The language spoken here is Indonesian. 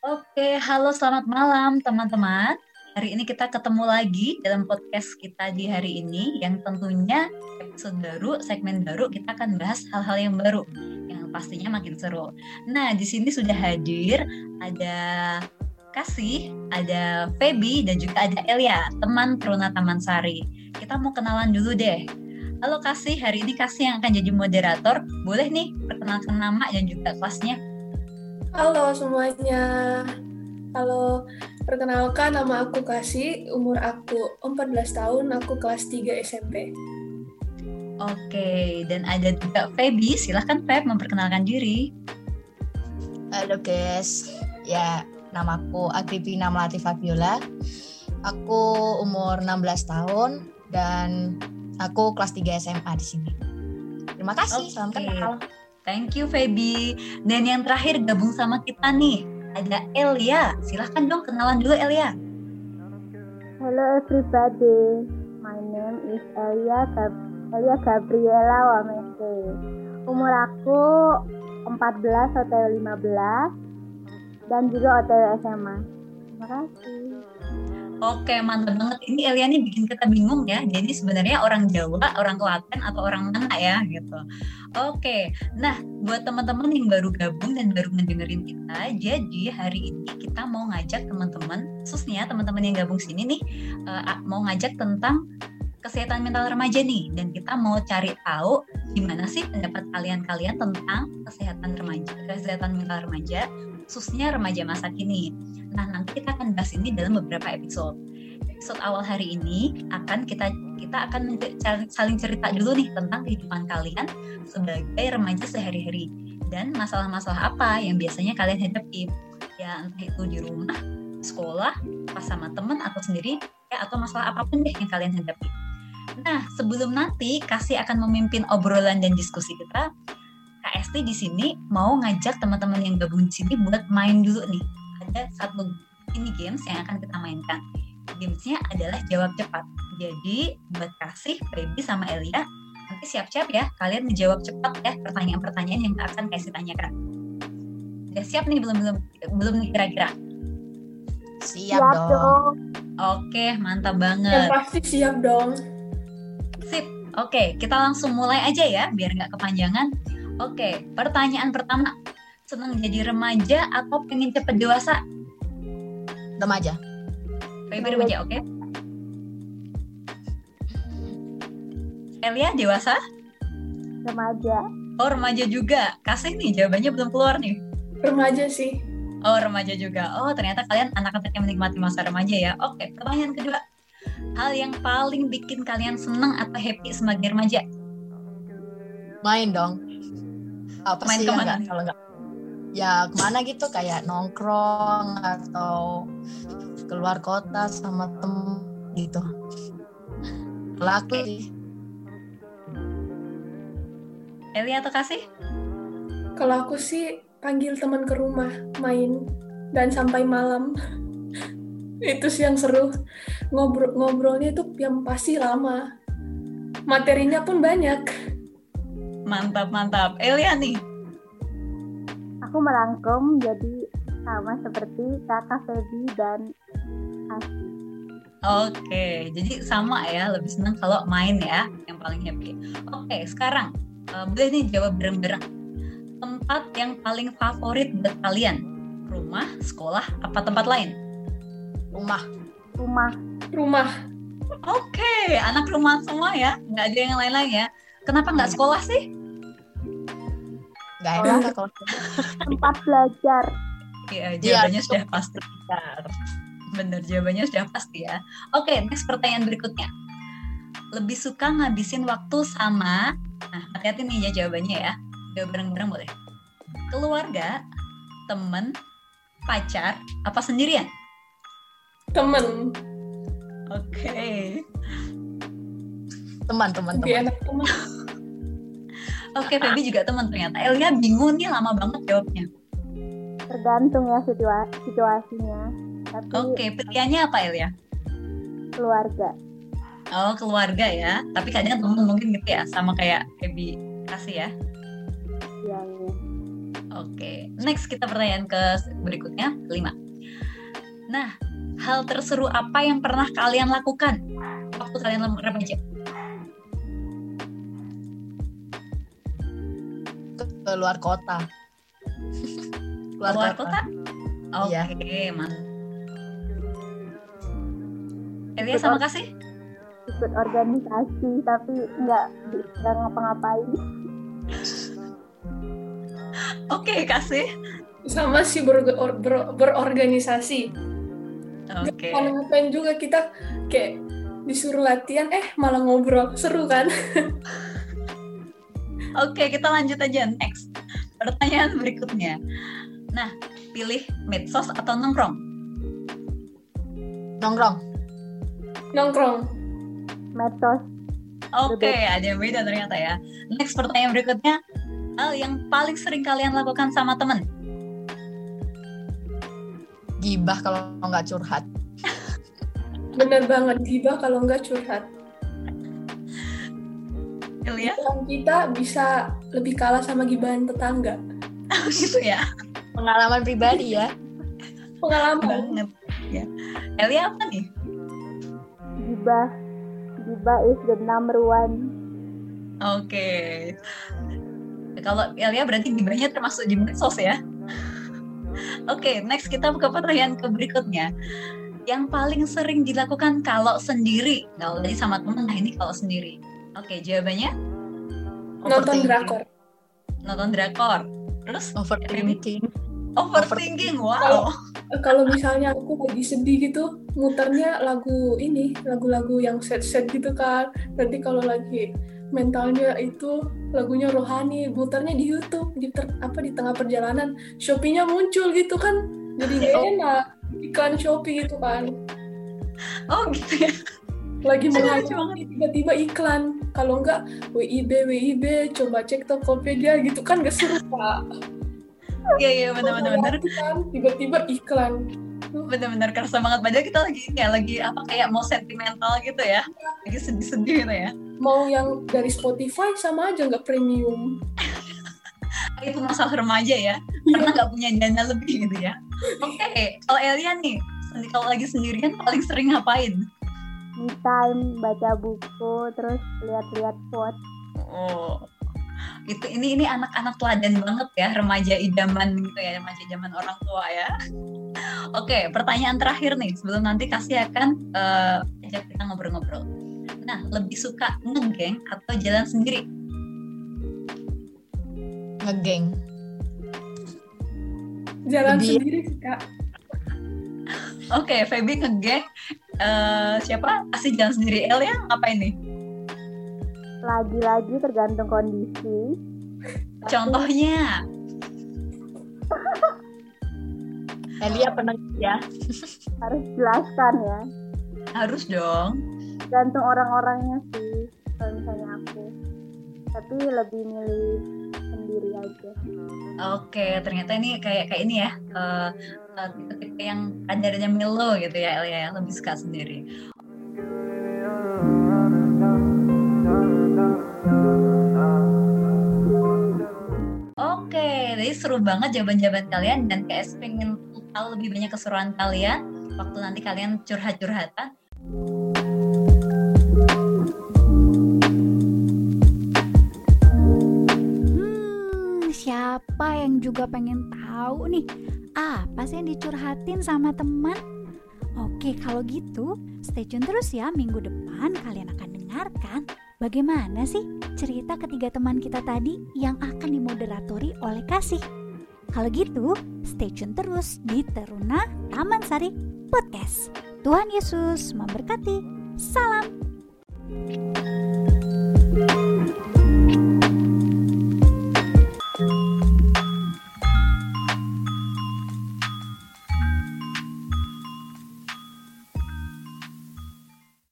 Oke, halo selamat malam teman-teman. Hari ini kita ketemu lagi dalam podcast kita di hari ini yang tentunya episode baru, segmen baru kita akan bahas hal-hal yang baru yang pastinya makin seru. Nah, di sini sudah hadir ada Kasih, ada Feby dan juga ada Elia, teman Truna Taman Sari. Kita mau kenalan dulu deh. Halo Kasih, hari ini Kasih yang akan jadi moderator. Boleh nih perkenalkan nama dan juga kelasnya. Halo semuanya. Halo, perkenalkan nama aku Kasih, umur aku 14 tahun, aku kelas 3 SMP. Oke, dan ada juga Feby. Silahkan Feb memperkenalkan diri. Halo guys, ya namaku Agripina Melati Fabiola. Aku umur 16 tahun dan aku kelas 3 SMA di sini. Terima kasih, Oke. salam kenal. Thank you Feby. Dan yang terakhir gabung sama kita nih, ada Elia. Silahkan dong kenalan dulu Elia. Hello everybody, my name is Elia Gab- Elia Gabriela Wamese. Umur aku 14 atau 15 dan juga OTW SMA. Terima kasih. Oke, mantap banget. Ini Elia nih bikin kita bingung ya. Jadi sebenarnya orang Jawa, orang Klaten atau orang mana ya gitu. Oke. Nah, buat teman-teman yang baru gabung dan baru ngedengerin kita, jadi hari ini kita mau ngajak teman-teman, khususnya teman-teman yang gabung sini nih eh, mau ngajak tentang kesehatan mental remaja nih dan kita mau cari tahu gimana sih pendapat kalian-kalian tentang kesehatan remaja, kesehatan mental remaja, khususnya remaja masa kini. Nah, nanti kita akan bahas ini dalam beberapa episode. Episode awal hari ini akan kita kita akan saling cerita dulu nih tentang kehidupan kalian sebagai remaja sehari-hari dan masalah-masalah apa yang biasanya kalian hadapi. Ya, entah itu di rumah, sekolah, pas sama temen atau sendiri, ya atau masalah apa pun deh yang kalian hadapi. Nah, sebelum nanti Kasih akan memimpin obrolan dan diskusi kita, KST di sini mau ngajak teman-teman yang gabung di sini buat main dulu nih. Ada satu ini games yang akan kita mainkan. Gamesnya adalah jawab cepat. Jadi buat Kasih, Feby, sama Elia, nanti siap-siap ya kalian menjawab cepat ya pertanyaan-pertanyaan yang akan Kasih tanyakan. Udah siap nih belum belum belum nih kira-kira. Siap, Siap dong. dong. Oke, mantap Yang banget. pasti siap dong. Sip. Oke, kita langsung mulai aja ya, biar nggak kepanjangan. Oke, pertanyaan pertama. Senang jadi remaja atau pengen cepet dewasa? Remaja. Baby remaja, oke? Elia, dewasa? Remaja. Oh, remaja juga. Kasih nih, jawabannya belum keluar nih. Remaja sih. Oh, remaja juga. Oh, ternyata kalian anak-anak yang menikmati masa remaja ya. Oke, pertanyaan kedua. Hal yang paling bikin kalian senang atau happy sebagai remaja? Main dong. Apa Main sih ke mana? enggak, kalau enggak? Ya ke mana gitu kayak nongkrong atau keluar kota sama temen gitu. Kalau aku sih Elia atau Kasih? Kalau aku sih panggil teman ke rumah, main, dan sampai malam. itu sih yang seru. Ngobrol ngobrolnya itu yang pasti lama. Materinya pun banyak. Mantap, mantap. Elia nih. Aku merangkum jadi sama seperti kakak Feby dan Asi. Oke, jadi sama ya, lebih senang kalau main ya, yang paling happy. Oke, sekarang eh, boleh nih jawab bareng-bareng. Tempat yang paling favorit buat kalian? Rumah, sekolah, apa tempat lain? rumah. Rumah. Rumah. Oke, anak rumah semua ya, nggak ada yang lain-lain ya. Kenapa nggak sekolah sih? Enggak Oh. enak kalau Tempat belajar. Iya, Iya, jawabannya betul. sudah pasti. Bener, jawabannya sudah pasti ya. Oke, next pertanyaan berikutnya. Lebih suka ngabisin waktu sama, nah hati-hati nih ya jawabannya ya. Jawab bareng-bareng boleh. Keluarga, temen, pacar, apa sendirian? Temen. Oke. teman-teman Teman. enak temen. Oke, Feby juga teman ternyata. Elia bingung nih lama banget jawabnya. Tergantung ya situa- situasinya. Tapi Oke, pilihannya apa Elia? keluarga. Oh, keluarga ya. Tapi kadang temen mungkin gitu ya, sama kayak Feby kasih ya. Iya, iya. Oke, next kita pertanyaan ke berikutnya, kelima. Nah, hal terseru apa yang pernah kalian lakukan waktu kalian remaja? Ke luar kota. Keluar, Keluar kota? Oke, Iya. okay, mantap. Elia sama kasih? ikut organisasi tapi nggak nggak ngapa-ngapain Oke, kasih. Sama sih ber, ber- ber- berorganisasi. Oke. Kalau ngapain juga kita kayak disuruh latihan, eh malah ngobrol. Seru kan? Oke, kita lanjut aja next. Pertanyaan berikutnya. Nah, pilih medsos atau nongkrong? Nongkrong. Nongkrong. medsos Oke, ada yang beda ternyata ya. Next pertanyaan berikutnya, hal yang paling sering kalian lakukan sama temen? Gibah kalau nggak curhat. Bener banget, gibah kalau nggak curhat. Ilya? Gibahan kita bisa lebih kalah sama gibahan tetangga. gitu ya? Pengalaman pribadi ya. Pengalaman. Banget. Ya. Elia apa nih? gibah gibah is the number one Oke. Kalau Elia berarti gibahnya termasuk di medsos ya? Oke, next kita ke pertanyaan ke berikutnya. Yang paling sering dilakukan kalau sendiri, kalau tadi sama temen, nah ini kalau sendiri. Oke, jawabannya Nonton drakor. nonton drakor. Terus Overthinking. overthinking, wow. Kalau misalnya aku lagi sedih gitu, muternya lagu ini, lagu-lagu yang sad-sad gitu kan. Nanti kalau lagi mentalnya itu lagunya rohani, muternya di YouTube, di ter- apa di tengah perjalanan, Shopee-nya muncul gitu kan. Jadi gak Oh. enak iklan Shopee gitu kan. Oh gitu ya. Lagi mengalami tiba-tiba iklan. Kalau enggak WIB WIB coba cek Tokopedia gitu kan gak seru Pak. Iya iya benar-benar benar. Kan, tiba-tiba iklan. Benar-benar kerasa banget padahal kita lagi ya lagi apa kayak mau sentimental gitu ya. Lagi sedih-sedih gitu ya. Mau yang dari Spotify sama aja nggak premium. Itu masalah remaja ya. Karena nggak punya dana lebih gitu ya. Oke, kalau Elia nih, kalau lagi sendirian paling sering ngapain? Me time baca buku terus lihat-lihat quote Oh, itu ini ini anak-anak teladan banget ya remaja idaman gitu ya remaja zaman orang tua ya. Oke, pertanyaan terakhir nih sebelum nanti kasih akan eh, ajak kita ngobrol-ngobrol. Nah, lebih suka ngegeng atau jalan sendiri? Ngegeng. Jalan Lebih- sendiri sih kak. Oke, Feby ngegeng. Eh, siapa? Kasih jalan sendiri. El ya ngapain nih? lagi-lagi tergantung kondisi Contohnya? Elia pernah ya. harus jelaskan ya Harus dong. tergantung orang-orangnya sih kalau misalnya aku tapi lebih milih sendiri aja Oke, ternyata ini kayak kayak ini ya. eh, tipe-tipe yang kadarnya Milo gitu ya, El ya. Lebih suka sendiri. Oke, jadi seru banget jawaban-jawaban kalian dan kayak pengen tahu lebih banyak keseruan kalian waktu nanti kalian curhat-curhatan. Siapa yang juga pengen tahu nih apa sih yang dicurhatin sama teman? Oke, kalau gitu stay tune terus ya minggu depan kalian akan dengarkan bagaimana sih cerita ketiga teman kita tadi yang akan dimoderatori oleh Kasih. Kalau gitu, stay tune terus di Teruna Taman Sari Podcast. Tuhan Yesus memberkati. Salam.